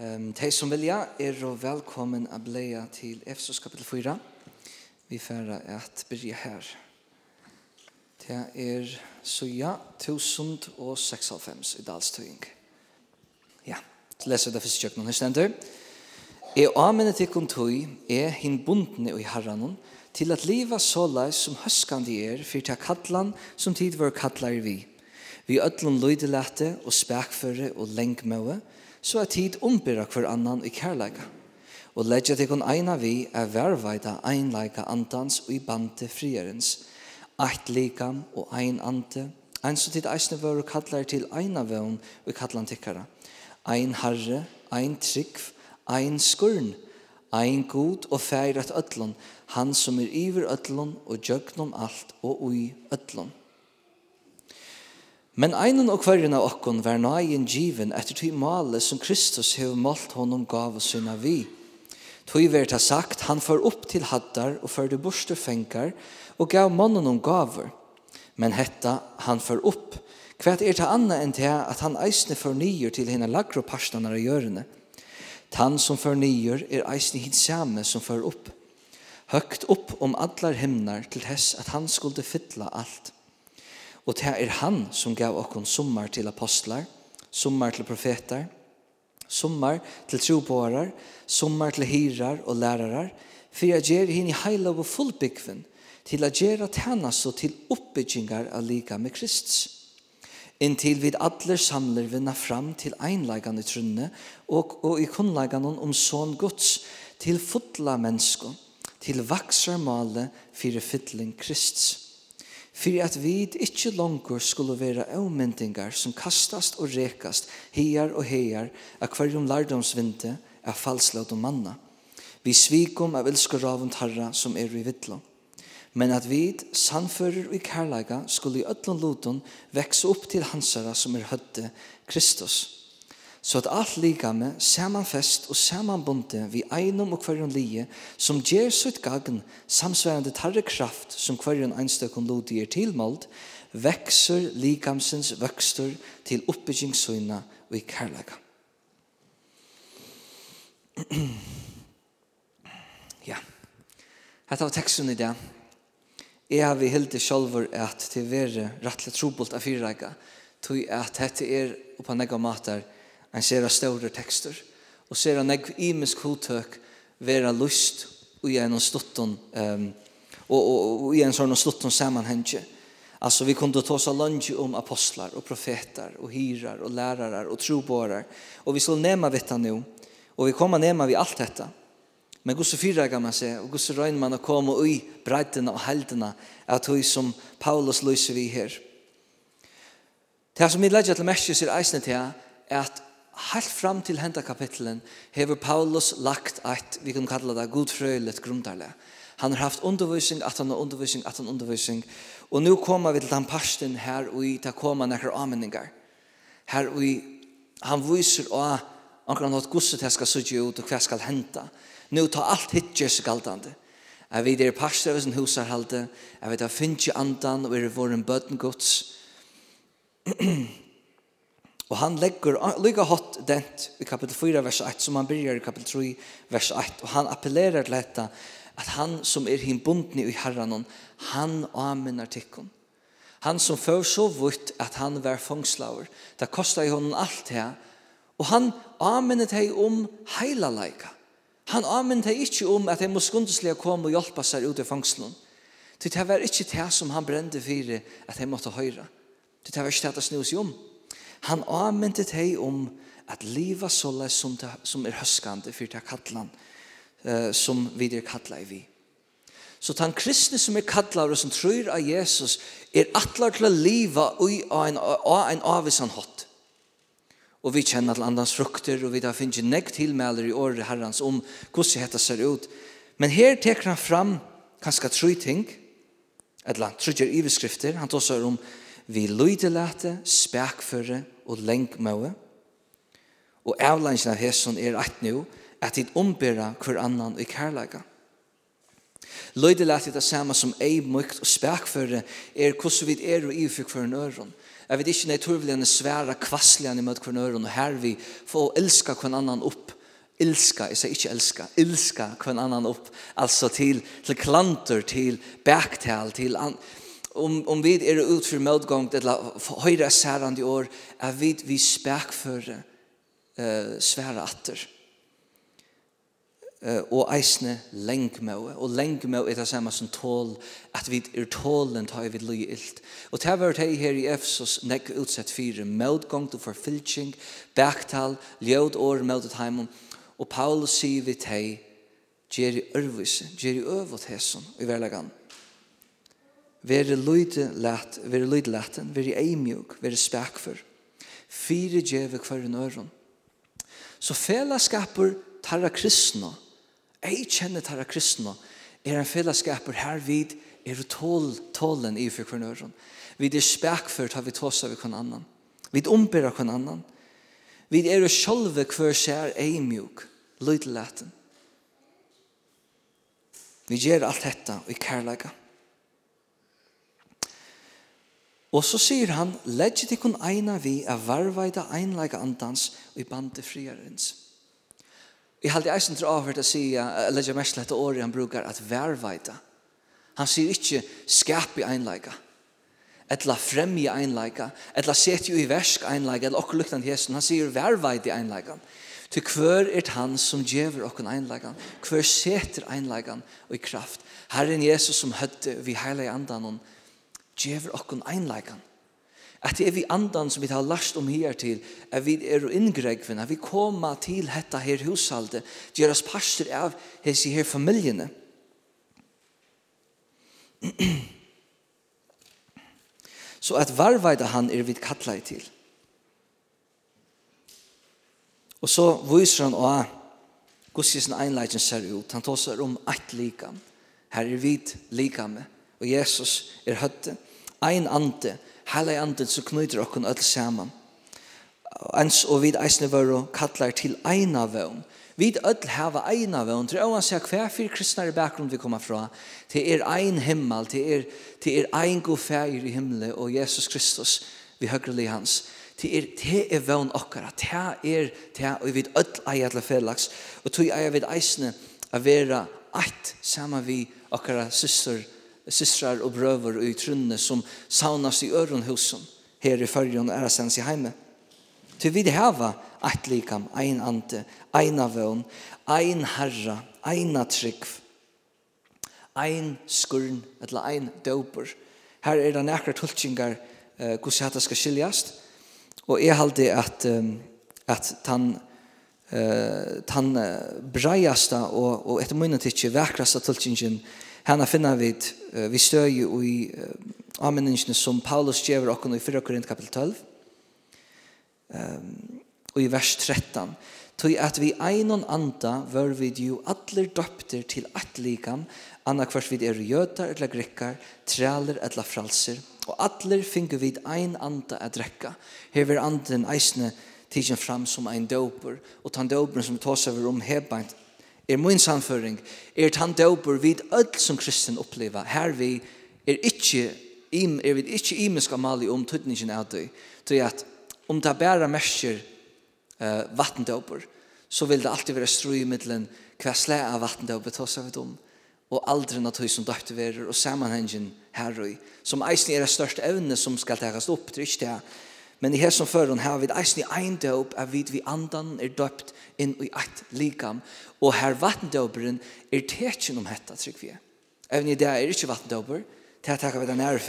Um, de som vilja er og velkommen a bli til Efesus kapitel 4. Vi færa at byrja her. Det er Suja 1096 i Dalstøying. Ja, leser det første kjøkken her stender. Jeg anmennet til kontøy er hin bundne i herranon til at liva såleis som høskande er for til kattlan som tid var kattlar vi. Vi ødlon løydelete og spekføre og lengmøve så er tid ombyrra hver annan i kærleika. Og leggja til kun eina vi er verveida einleika andans og i bante frierens, eit likam og ein ante, ein så tid eisne vøru kallar til eina vøvn og kallan tikkara. Ein harre, ein trygg, ein skurn, ein god og feirat ötlun, han som er iver ötlun og jögnum alt og ui ötlun. Men einen og hverjen av okkon var nøyen given etter tog male som Kristus hev målt honom gav og syna vi. Tog vi ta sagt, han for opp til haddar og førde borster fengar og gav mannen om gaver. Men hetta, han for opp, hva er ta anna enn til at han eisne for nyer til henne lagro parstanar av gjørene. Tan som for nyer er eisne hit samme som for opp. Høgt opp om allar himnar til hess at han skulle fylla alt. Og det er han som gav okkon sommar til apostlar, sommar til profetar, sommar til trobårar, sommar til hirar og lærarar, for jeg gjer hinn i heila og fullbyggven, til jeg gjer at hennes og til oppbyggingar av lika med Kristus. Inntil vi alle samler vinna fram til einleggande trunne og, og i kunnleggande om sån Guds, til fotla mennesko, til vaksar male fyrir fytling Kristus Fyrir at vid ikkje langur skulle vera avmyndingar som kastast og rekast her og her av hverjum lardomsvinte av falslaut og manna. Vi svikum av ilskuravund tarra som er i vittlo. Men at vit, sannfører i kærlega, skulle i öllum lutum vekse opp til hansara som er høtte Kristus så at alt likame samanfest og samanbunde vi einum og kvarjon lije som gjer sitt gagn samsværende tarre kraft som kvarjon einstøkken lodi er tilmald vekser likamsens vøkstur til oppbyggingssøyna og i kærlega. ja, Hetta var teksten i det. Jeg har vi hilde sjolver at det være rettelig trobult av fyrreika, tog at dette er oppa nega matar en sera større tekster, og sera negv imisk hodtøk vera lust i en stutton, um, og, og, og i en sånn stutton sammanhenge. Alltså vi kunde ta oss lunge om apostlar och profeter och hyrar och lärare och troborar. Och vi skulle nema dette nå, Och vi kommer nema vi allt detta. Men Guds fyra kan man säga. Och Guds röjn man har kommit och i bredderna og helderna. Att hur som Paulus lyser vi här. Det som vi lägger til mest är eisen till att helt fram til henta kapitlen hever Paulus lagt eit, vi kan kalla det godfrøylet grundarle. Han har haft undervisning, at han har undervisning, at han undervisning. Og nu kommer vi til den parsten her, og i ta koma nekker avmenningar. Her, og i, han viser å, anker han hatt gusset her skal sudje ut, og hva skal henta. Nu ta alt hit, Jesu galtande. Jeg vet det er parster av sin husarhalde, jeg vet det er finnkje andan, og er våren bøtten gods. Og han legger lykka hot dent i kapitel 4 vers 1 som han byrjar i kapitel 3 vers 1 og han appellerar til dette, at han som er hinbundni i herranon han amenar tikkun han som før så vutt at han var fångslaver det kostar i honom alt det og han amenar hei om heila leika han amenar hei ikkje om at hei må skundeslega kom og hjelpa seg ut i fangslun til det var ikkje det som han brende fyrir at han måtte høyra til det var ikkje det at det snus i om Han avmyntet hei om at liva såle som, som er høskande for det kattlan eh, som vi er kattla i vi. Så den kristne som er kattla og som tror av Jesus er atlar til å liva ui av en, av en avvisan hot. Og vi kjenner til andans frukter og vi har finnet nekt tilmelder i året herrans om hvordan dette ser ut. Men her teker han fram kanskje tru ting, eller han tru iverskrifter, han tåsar om um, vi lydelate, spekføre og lengmøve. Og avlangen av hesson er at nå, at dit ombera hver annan i kærlega. Lydelate er det samme som ei mykt og spekføre er hvordan vi er og ifyk for en øron. Jeg vet ikke naturligvis svære kvasslige i møte hver og her vi får elska hver annan opp ilska, jeg sier ikke elska, ilska hver annan opp, altså til, til klanter, til bæktal, til, an, om, om vi er ut for møtgång til høyre særand i år, er vi, vi spekfører uh, svære atter. Uh, og eisne lengmøe. Og lengmøe er det samme som tål, at vi er tålen tar vi løy ilt Og til hvert hei her i Efsos nekk utsett fire møtgång til forfylking, baktal, ljød år møtet heimom. Og Paulus sier vi til hei, Gjeri ørvise, gjeri øvot hesson i verlegan. Vere løyde lett, vere løyde letten, vere eimjuk, vere spekfer. Fyre djeve kvar en øron. Så fellesskaper tarra kristna, ei kjenne tarra kristna, er en fellesskaper her vid er tål, tålen i for hver øron. Vi er spekfer tar vi tåsa vi kvar annan. Vi ombera kvar annan. Vi er sjolve kvar sær eimjuk, løyde letten. Vi gjør alt dette i kærleika. Og så sier han, «Legg tikkun eina vi er varveida einleika andans i bande friarens». Jeg halte eisen til avhørt å si, legg jeg mest lette året han brukar, at varveida. Han sier ikkje skap i einleika, etla fremje einleika, etla setje i versk einleika, eller okkur luktan hesen. Han sier varveida einleikan. Til hver er han som djever okken einleikan, hver seter einleikan og i kraft. Herren Jesus som høtte vi heilig andan og djever okkun einleikan. At det er vi andan som vi har lagt om her til, at vi er inngregven, at vi koma til hetta her hushalde, gjeras parster av hese her familjene. Så at varveida han er vi kattla til. Og så viser han å Guds einleikan ser ut. Han tåser om eit likam. Her er vi likame og Jesus er høtte. Ein ande, heilig anden som knyter okken alle saman. Ens og vid eisne vøro kallar til eina vøvn. Vid öll hava eina vøvn, til åan seg hver fyr kristnare bakgrunn vi kommer fra, til er ein himmel, til er, til er ein god fægir i himmelen, og Jesus Kristus, vi høyre li hans. Til er, til er vøvn okkara, til er, til og vid öll eia til felags, og tog eia vid eisne a vera eit saman vi okkara syster systrar og brøver og i trunne som saunas i øronhusen her i fyrjon er sens i heime. Til vi det hava eit likam, ein ante, ein vøvn, ein herra, ein trygg, ein skurn, eller ein døper. Her er det nekra tulkingar uh, hvordan dette skal skiljast, og jeg halde at, um, at tan uh, tan breiasta og, og etter munnen tikk vekrasta tulkingen Hanna finna vi vi støy i avmenningsene som Paulus gjør okken i 4 Korint kapitel 12 og i vers 13 tog at vi einon anda var vi jo allir døpter til at likam anna kvart vid er jøtar eller grekkar trealer eller fralser og allir fingu vi ein anda at drekka. Hever anden eisne tidsen fram som ein doper og tan doper som tås over om hebant er min samføring, er han døper vid ødel som kristen oppleva. Her vi er ikke im er við ikki ímiska mali um tøtningin atu tí at um ta bæra meskur eh vatndópur so vil ta alltid vera strúi millan kvæsla av vatndópur tosa við um og aldri natøy sum døptu verur og samanhangin herrøy sum eisini er størst evne sum skal takast upp trýst ikki Men i hesson føren har vi eisen i ein døp er vid vi andan er døpt inn i eit likam. Og her vattendøperen er tekjen om hetta, trygg vi. Even i det er ikke vattendøper, det er takk vi den er.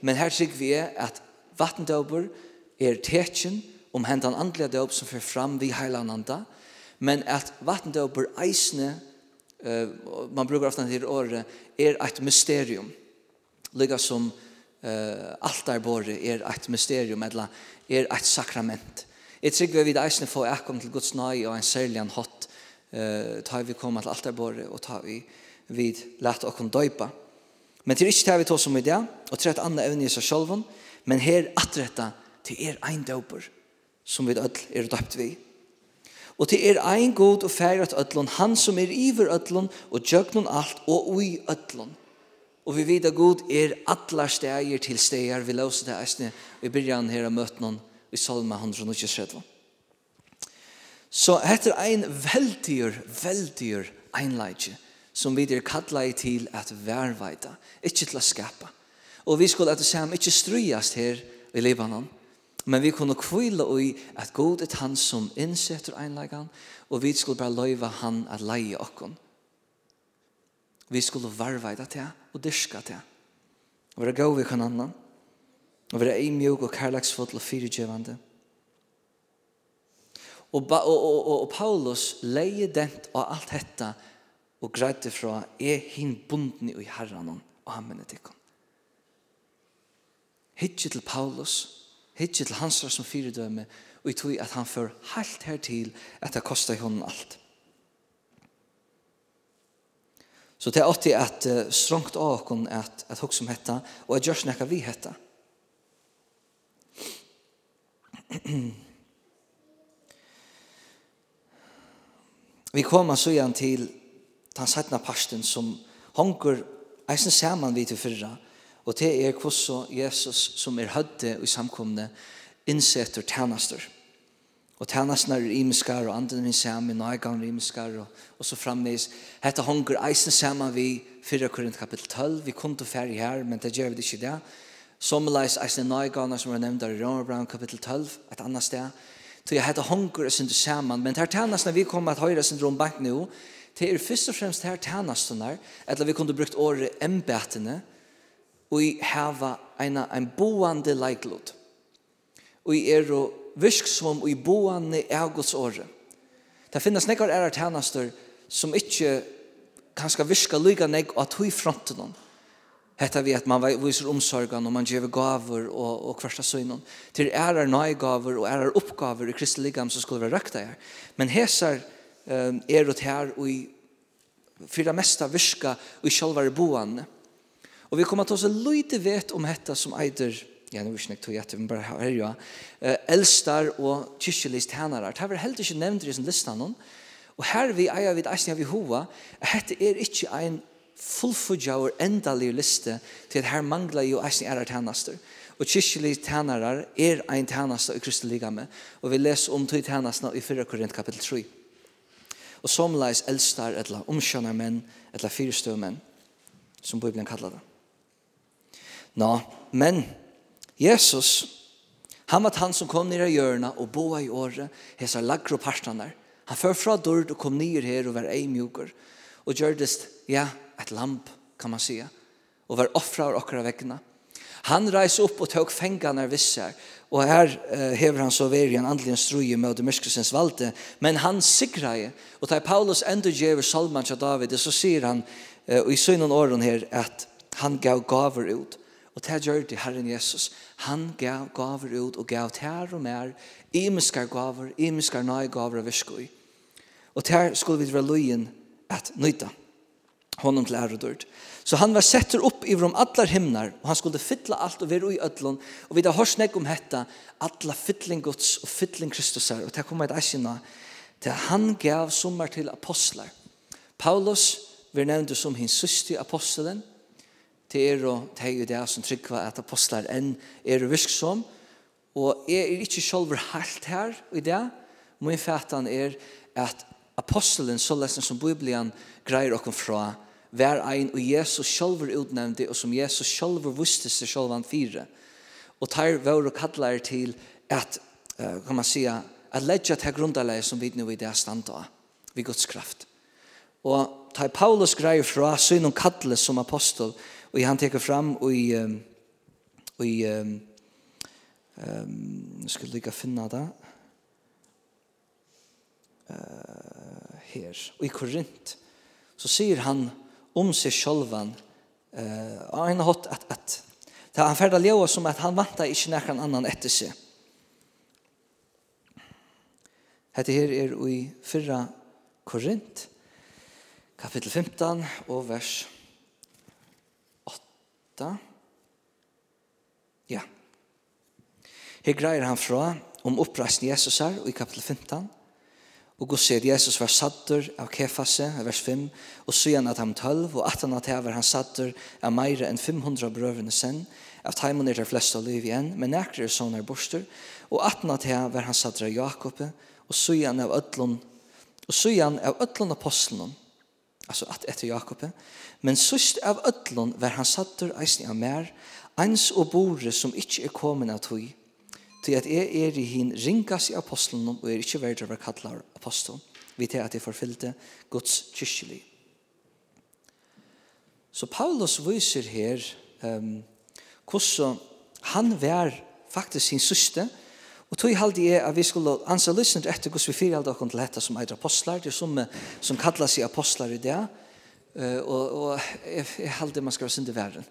Men her trygg vi at vattendøper er tekjen om hentan andlige døp som fyrir fram vi heilananda. Men at vattendøper eisne, uh, man brukar ofta til året, er eit mysterium. Lika som uh, altarbordet er et mysterium, eller er et sakrament. Jeg tror vi eisne få ekkom til Guds nøy og en særlig en hot uh, tar vi koma til altarbordet og ta vi vid lett okkom døypa. Men til ikke tar vi to som i det, og til et annet evne i seg selv, men her atretta til er ein døper som vi ødel er døpt vi. Og til er ein god og færet ødlon, han som er iver ødlon, og djøgnon alt og ui ødlon. Og vi vet at Gud er atler steger til steger. Vi løser det eisne. Vi begynner her og møter noen i Salma 123. Så etter ein en veldig, veldig einleidje som vi er kallet til at værveita, ikke til å skapa. Og vi skulle at det ikke strøyast her i Libanon, men vi kunne kvile i at Gud er han som innsetter einleikan, og vi skulle bare løyve han at leie okken. Vi skulle varveida til og dyrka til. Og være gav vi kan annan. Og være eimjog og kærlagsfotl og fyrirgjevande. Og, og, og, og, og Paulus leie dent av alt hetta og greide fra er hin bunden i herran og hammen etikken. Hitje til Paulus, hitje til hans som fyrdømme, og i tog at han før helt her til at det kostar honom alt. Så det er alltid at uh, strongt av oss at, at hos som hetta, og at gjørs nekka vi hetta. vi kommer så igjen til den sætna parsten som hongur eisen saman vi til fyrra, og det er hvordan Jesus som er hødde i samkomne innsetter tænaster. Og tænasten er imiskar og anden min sammen, og jeg gav imeskar, og, og så framvis, Hette hongur eisen sammen vi 4 Korint kapitel 12. Vi kom til ferdig her, men det gjør vi ikke det. Sommerleis eisen nøygane som er nevnt i Romerbrann kapitel 12, et annet sted. Så jeg hette hongur er synder sammen, men her tænasten vi kommer at høyre synder om bank nå, det er først og fremst her tænasten her, vi kunne brukt året embetene, og i heva en, en boande leiklod. Og i er og virk som i boane av Guds åre. Det finnes nekkar ære tjenester som ikke kanskje virka lyga nek at hui fronten hon. Hetta vi at man viser omsorgan og man gjør gaver og, og hversta synen. Til ære nøygaver og ære oppgaver i kristi ligam som skulle være røkta her. Men hesar um, er ut her og i fyra mesta virka og i sjálvar boane. Og vi kommer til å lite vet om hetta som eider ja, nu visst tog jette, men bara her jo, elstar og kyrkjelist tænarar. Det var helt ikke nevnt i sin listan hon. Og her vi eier vid eisne av Jehova, hette er ikke ein fullfudja og endalig liste til her mangla jo eisne er tænaster. Og kyrkjelist tænarar er ein tænaster i Kristi ligame. Og vi les om tog tænastna i 4 Korint kapitel 3. Og somleis elstar etla omkjønner menn, etla fyrstøv menn, som Bibelen kallar det. Nå, men Jesus, han var han som kom ner i hjørna og boa i året, hesa lagre og parstene. Han før fra dörd og kom ner her og var ei mjuker. Og gjørdest, ja, et lamp, kan man säga. Og var offra av okra vekkene. Han reis opp og tåg fengene vissar. Og her uh, hever han så veri en andelig struje med det myskelsens valde. Men han sigreie. Og da Paulus enda gjør salman til David, så sier han og i synen åren her at han gav gaver ut. Og det gjør det Herren Jesus. Han gav gaver ut og gav tær og mer. Imiskar gaver, imiskar nøy gaver av virskoi. Og tær skulle vi dra løyen at nøyta. Honom til ære dørt. Så han var setter opp i om allar himnar, og han skulle fylla alt og være i ødlån, og vi da hørs nek om hetta, alla fytling Guds og fytling Kristus her, og det kommer et eisina, til han gav sommer til apostlar. Paulus, vi nevnte som hins syste apostelen, til er og teg det som tryggva at apostlar enn er virksom, og jeg er ikke selv helt her i det. Min fætan er at apostelen, så lesen som Bibelen, greier okken fra hver ein og Jesus selv utnevnte, og som Jesus selv visste seg selv han fire. Og tar vår og kallar til at, kan man säga, at ledja til grunnleie som vi nu i det standa vi Guds kraft. Og tar Paulus greier fra synen kallet som apostol, Och han tar fram och i um, och i ehm um, um, skulle lika finna det. Eh uh, här och i Korint så säger han om seg sjølvan eh uh, han har att at det han färdar leva som att han vanta inte någon annan etter seg. Hette her er i 4 Korint, kapittel 15 og vers 1. 8. Ja. Her greier han fra om oppreisen Jesus her i kapitel 15. Og Gud sier Jesus var sattur av Kefase, vers 5, og sier at han tølv, og at han at var han sattur av meire enn 500 brøvene sen, av teimen er det fleste av liv igjen, men nekker er sånne borster, og at han at var han sattur av Jakob, og sier han av ødlån, og sier han av ødlån apostelen, altså at etter Jakob. Men sust av ødlån var han sattur eisen av mer, ens og bore som ikke er kommet av tog, til at jeg er i hin ringas i apostelen, og er ikke verdt av å kalla apostel, vi til at jeg forfyllte Guds kyrkjelig. Så Paulus viser her um, hvordan han var faktisk sin søster, Og tog halde jeg at vi skulle ansa lysen etter hvordan vi fyrhalde okkur til dette som eitre apostlar, det er som, som kallar seg apostlar i det, uh, og, og jeg, jeg halde man skal være synd i verden.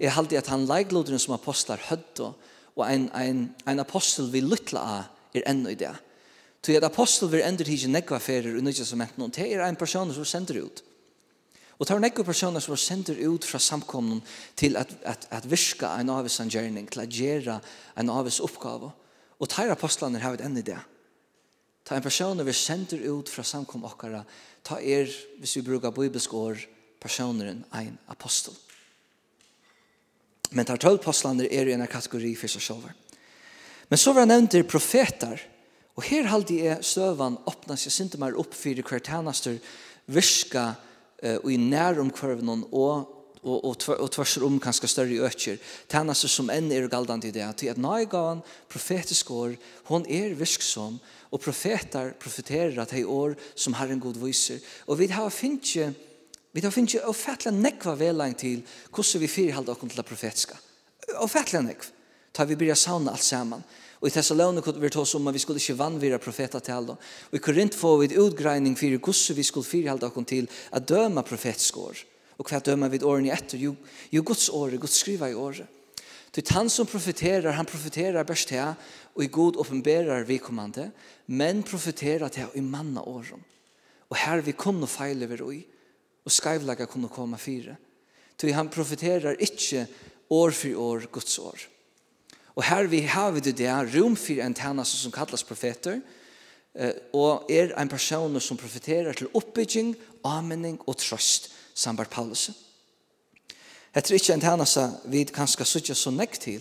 Jeg halde at han leikloderen som apostlar hødd og, og ein, ein, ein apostel vi lytla av er enn i det. Tog at apostel vi endur hige nekva ferir og nødja som enten, det er ein person som sender ut. Og tar nekva personer som sender ut fra samkomnen til at, at, at virka en avvisan gjerning, til at gjera en avvis oppgave. Og tar apostlene har vi enn i det. Ta en person vi sender ut fra samkom okkara, ta er, hvis vi brukar bibelsk år, personeren ein apostel. Men tar tolv apostlene er i en kategori for seg selv. Men så var han nevnt til profeter, og her halde jeg støvan åpna seg sinte meg opp for hver tjenester virka uh, og i næromkvarvnen og og, og, og tverser om kanskje større øker, tjenester som enn er galdende i det, til at nøygaven profetisk år, hon er virksom, og profetar profeterer at hei år som Herren god viser. Og vi har finnje, vi har finnje ofattelig nekva velang til hvordan vi firhalda okkur til det profetiska. Ofattelig nekv Ta vi byrja sauna alt saman. Og i Thessalonik vi ta oss om at vi skulle ikke vannvira profetatal. Og i Korint får vi et utgreining fyrir hvordan vi skulle firhalda okkur til at døma profetskår. år Og hva dømer vi årene etter? Jo, jo Guds år, Guds skriva i året. Til han som profeterer, han profeterer best til, og i god åpenberer vi kommande, men profeterer til i manna åren. Og her vi kunne feile vi roi, og skrevlegger kunne komme fire. Til han profeterer ikke år for år, Guds år. Og her vi har vi det der, rom for en tjeneste som kallas profeter, og er en person som profeterer til oppbygging, amening og trøst sambar Paulus. Hetta er ikkje ein tænasa kan skal suttje så nekk til,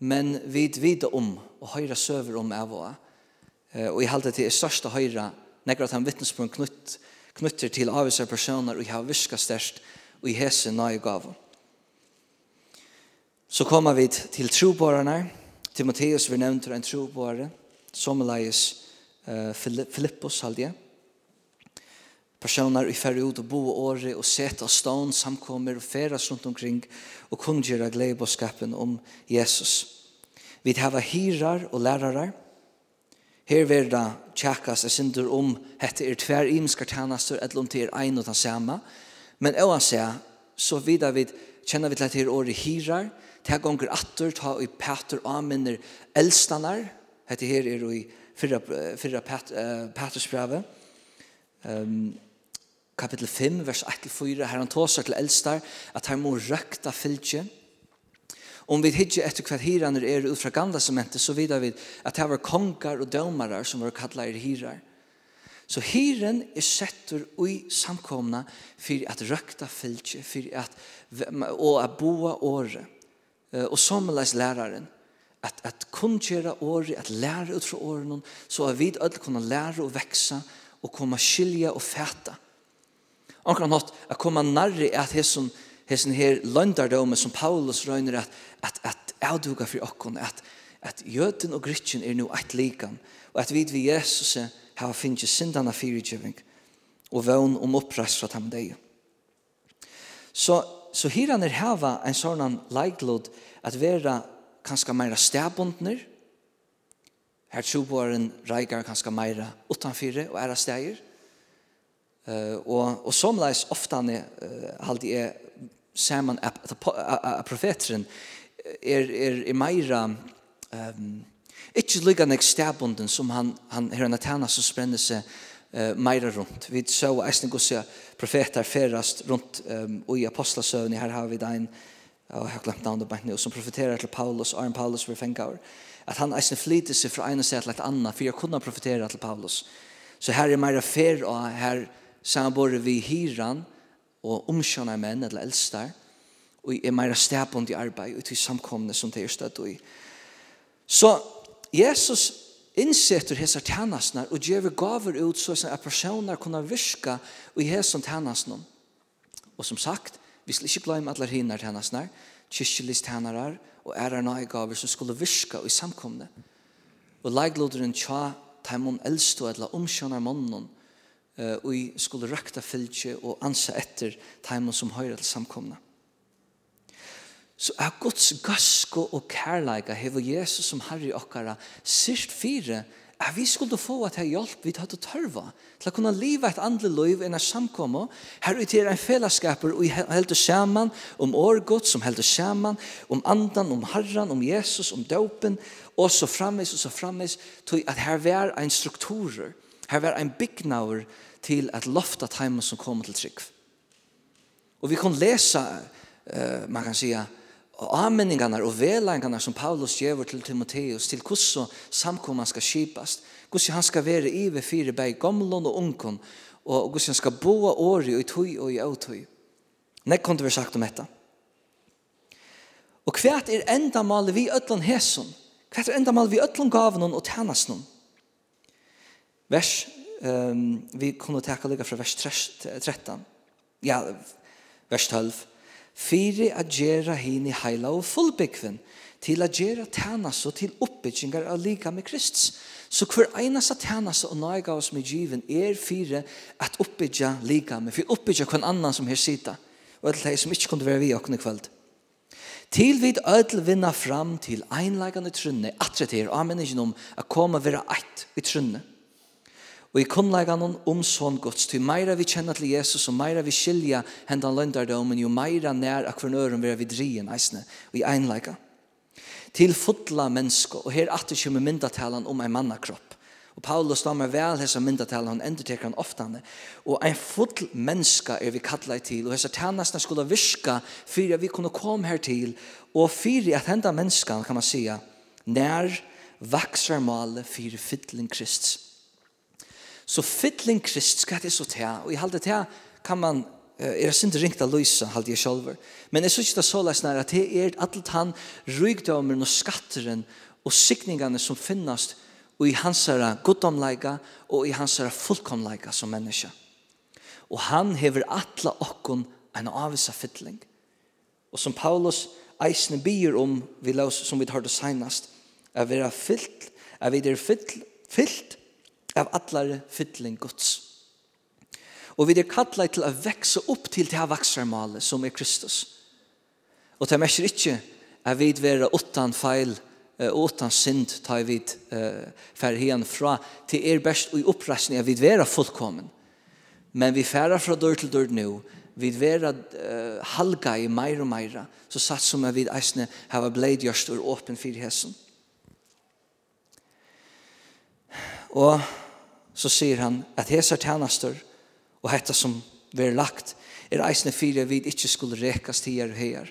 men vi vet om og høyre søver om av og og i halte til er størsta høyra nekkur at han vitnesbund knutt knutter til avvisar personer og har viska størst og i hese nøye gav. Så kommer vi til troborene. Timotheus vi nevnte en trobåre, som leies uh, Filippos, halde jeg personer i færre ut og bo året og sete av stånd samkommer og færes rundt omkring og kunngjøre gledebåskapen om Jesus. Vi har hirar og lærere. Her vil det tjekkes jeg synder om hette er tver imenskar tjenester eller om det er ein og den samme. Men oansett, så vidar vi kjenner vi til at det er året hirar. det her gonger atter, ta i pater anminner eldstanar, hette her er i fyrra, fyrra pat, uh, patersbrevet, Um, kapittel 5, vers 1-4, her han tåser til eldstar, at han må røkta fylgje. Om vi hitje etter hva hiraner er ut fra gamla sementet, så vidar vi at det var kongar og dømarar som var kallar er hirar. Så hiren er settur ui samkomna fyrir at røkta fylgje, fyrir at og a boa åre, og sommerleis læraren, at, at kunngjera åre, at læra ut fra åren, så at vi alle kunne læra og veksa, og komme skilja og fæta. Anker han hatt å komme nærre at hesson, hesson her løndardome som Paulus røyner at, at, at avduga for okkon, at, at jøden og grytjen er nu eit likan, og at vi vi Jesus har finnst sindana fyrirgjøving og vøvn om oppreis fra dem deg. Så, så her han er hava en sånn leiklod at vera kanskje meira stedbundner, her troboaren reigar kanskje meira utanfyrir og æra steger, Eh och och som läs ofta när halt är at a profetren är är i meira ehm inte lika nek stabunden som han han här atana som spände sig uh, meira rundt Vi så eisne går se profeter ferast runt um, och i apostlasøvni här har vi den och har glemt navnet på henne, som profeterer till Paulus, Arne Paulus för fängaur. at han äsna flyter seg fra ena sätt til et annat för jag kunde profetera till Paulus. Så här är meira fer och här samborre vi hiran og omkjønner menn eller eldstar, og er mer stedbund i arbeid ut i samkomne som det er støtt i. Så Jesus innsetter hese tænasnar og gjør gaver ut så at personer kunne virke i hese tænasnar. Og som sagt, vi skal ikke glemme alle hinner tænasnar, kyrkjelist tænarar og ære nøye gaver som skulle virka i samkomne. Og leigloderen tja, taimon eldstå eller omkjønner mannen, og i skulle rakta fylgje og ansa etter teimen som høyre til samkomna. Så er Guds gasko og kærleika hever Jesus som herre okkara syrst fire er vi skulle få at ha hjelp vi tatt og tørva til å kunne liva et andre liv enn er samkomma her ut er en fellesskaper og heldur saman om årgått som heldur saman om andan, om herran, om Jesus, om dopen og så framvis og så framvis at her var en strukturer her var en byggnaur til at lofta timer som kommer til trygg. Og vi kan lesa, uh, man kan säga, avmenningarna og velangarna som Paulus gjør til Timoteus, til hvordan samkomman skal skipast, hvordan han skal være i ved fire bæg, gamlån og ungkon, og hvordan han skal boa åri og i tøy og i autøy. Nek kunne vi sagt om dette. Og hva er enda malet vi ødlan hæsson? Hva er enda malet vi ødlan gavnån og tænasnån? Vers um, vi kunne teka lika fra vers 13, ja, vers 12, Fyri a gjerra hini heila og fullbyggven til a gjerra tænas og til oppbyggingar av lika med Kristus. Så hver einast tænas og nøyga oss med given er fyri at oppbyggja lika med, fyri oppbyggja kvann annan som her sita og alt det som ikkje kunne være vi okkne i kveld. Til vid ødel vinna fram til einleikande trunne, atre til amen ikke om, a koma vera eit i trunne. Og i kunnleggene om sånn gods, til meira vi kjenner til Jesus, og meira vi skilja hendan løndardomen, jo meira nær akvernøren vera vi drien eisne, og i einleggene. Til fotla menneske, og her atter kommer myndatalen om en mannakropp. Og Paulus stammer vel hessa myndatalen, han enderteker han oftane. Og en fotl menneske er vi kallet til, og hessa tjenestene skulle virka, for vi kunne komme her til, og fyrir at henda menneskan, kan man sija, nær vaksvermale fyrir fytling Kristus. Så fytling krist skal det så ta, og i halde ta kan man er sint ringt av lysa, halde jeg sjolver. Men jeg synes ikke det så leis nær at det er alt han rygdommer og skatteren og sikningene som finnast og i hansara goddomleika og i hansara fullkomleika som menneske. Og han hever atla okkon en avvisa fytling. Og som Paulus eisne byr om, vi laus, som vi tar det senast, er vi er fyllt, er vi er fyllt, fyllt av allare fytling Guds. Og vi er kallet til å vekse opp til det her vaksarmalet som er Kristus. Og det merker ikke at vi er åttan feil og åttan synd tar vi uh, ferhien fra til er best og i oppreisning at vi er fullkommen. Men vi færa fra dør til dør nu, vi er uh, halga i meir og meira, så satt som at vi eisne hava bleidjørst og åpen for hessen. Og så sier han at hesar tjenester og hetta som vi er lagt er eisne fire vi ikke skulle rekast til her og her.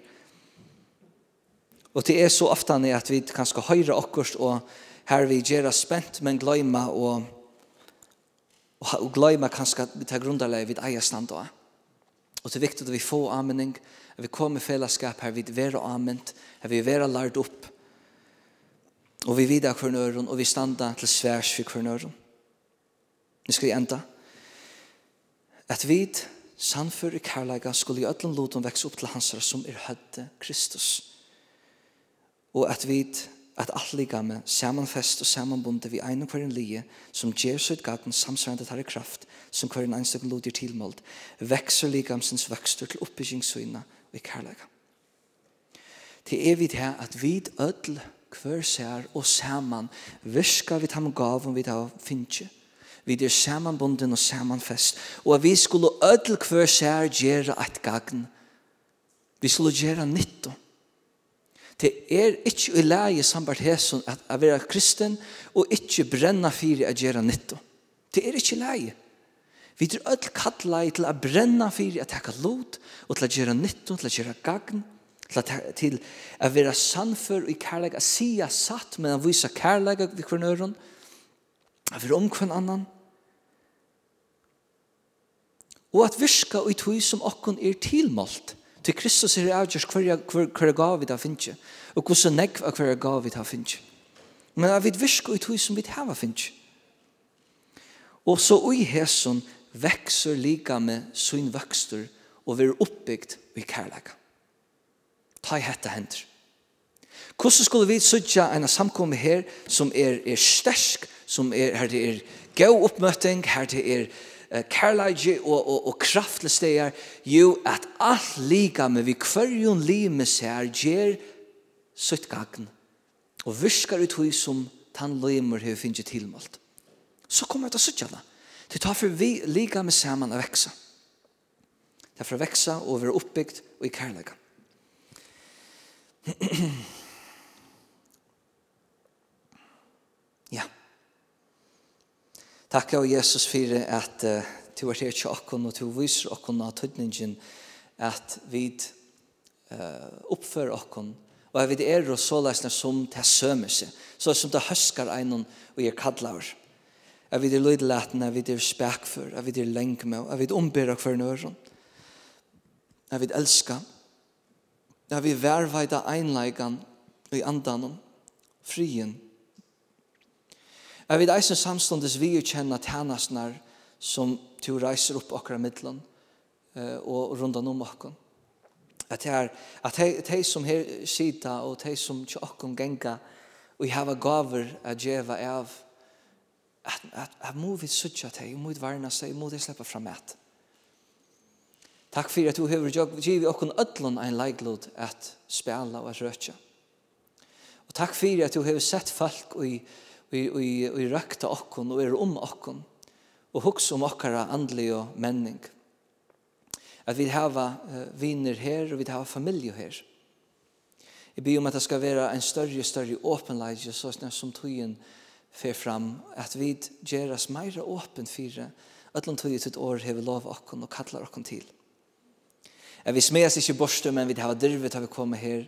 Og det er så ofte at vi kan skal høyre okkurs og her vi gjør spent men gløyma og, og gløyma kanskje til grunnleie vi eier stand. Og det er viktig at vi får anmenning, at vi kommer i fellesskap her vi vera anment, at vi vera lært opp, Og vi vidar hver nøren, og vi standa til sværs for hver nøren. Nu skal vi enda. At vi samfør i kærleika skulle i ødlen loten vekse opp til hans som er hødde Kristus. Og at vi at alt ligame samanfest og samanbunde vi ein og hver en lije som gjer sitt gaten samsvarende tar i kraft som hver en einstøk lodir tilmålt vekser ligamsens vekster til oppbyggingssøyna og i kærleika. Det er vi det her at vi ødel hver ser og saman virka vi tam om vi tar finnje. Vi er samanbunden og samanfest. Og at vi skulle ødel hver sær gjere et gagn. Vi skulle gjere nytto. Det er ikke i leie sambart hesson at å være kristen og ikke brenna fyrir å gjere nytto. Det er ikke leie. Vi er ødel kallet til å brenna fyrir å takke lot og til å gjere nytto, til å gjere gagn til å være sannfør i kærleik, at sia satt, men å vise kærleik vi kvar nøren, at være om kvar annan, og at virka i tog som okkon er tilmålt, til Kristus er avgjørs hver, hver, hver gav vi da finnes, og hvordan negv av hver gav vi da finnes. Men at vi virka i tog som vi hava finnes. Og så ui hesson vekser lika med sin vøkster og vi er oppbygd i kærleika ta i hette hender. Hvordan skulle vi sutja en samkomme her som er, er stersk, som er, her det er gøy oppmøting, her det er uh, kærleidje og, og, og kraftlig steder, jo at alt liga med vi kvarjon lime ser gjer sutt gagn og viskar ut hui som tann limer hei finnje tilmalt. Så kommer det suttja da. Det tar for vi liga med saman a veksa. Det er for å veksa og være oppbygd og i kærleika. ja. Takk av Jesus for at uh, du er her til okken, og du viser okken av tøtningen at vi uh, oppfører okken, og at vi er og såleisene som til sømelse, så som det høsker en og gjør kallar At vi er løydelatene, at vi er spekfer at vi er lengme, at vi er ombyrre for nøren, at vi elsker, Ja, vi verveida einleikan i andan frien. Jeg vil eisen samståndes vi kjenna tænasnar som du reiser opp okra middelen og rundan om akkurat At det er, at de som her sida og de som ikke okkur genga og jeg hava gaver a djeva av at, at, at må vi sutja de, må vi varna seg, må vi sleppa fram et. Takk fyrir at du hefur givet okkun öllun ein leiklod at spela og at røkja. Og takk fyrir at du hefur sett folk og i, og, i, i røkta okkun og er om okkun og hugsa om okkara andlig og menning. At vi hava viner her og vi hava familju her. Jeg byr om at det skal være en større og større åpenleidje så som tøyen fer fram at vi gjeras meira åpen fyrir öllum tøyen ut år hefur lov okkun og kallar okkun til at vi smeas ikke borste, men vi har dirvet har vi kommet her,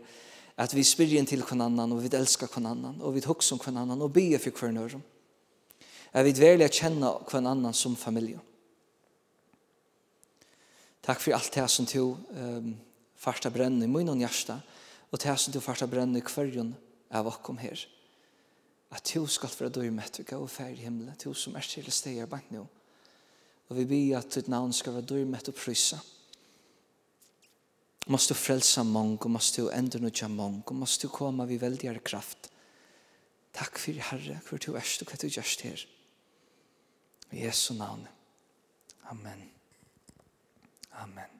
at vi spyrjen til hvern annan, og vi elskar hvern annan, og vi hokser om hvern annan, og bier for hvern øren. At vi dverlig er kjenne hvern annan som familie. Takk for alt det som du um, första brenne i munn og hjärsta, og det som du farta brenne i hverjon av okkom her. At du skal være døy med du gav fær i himmelen, du som er til steg er bank nå. Og vi ber at ditt navn skal være døy med du prysa måste du frälsa många, måste du ändå nödja mång och måste du komma vid väldigare kraft. Tack för Herre, för du är och att du görs här. I Jesu namn. Amen. Amen.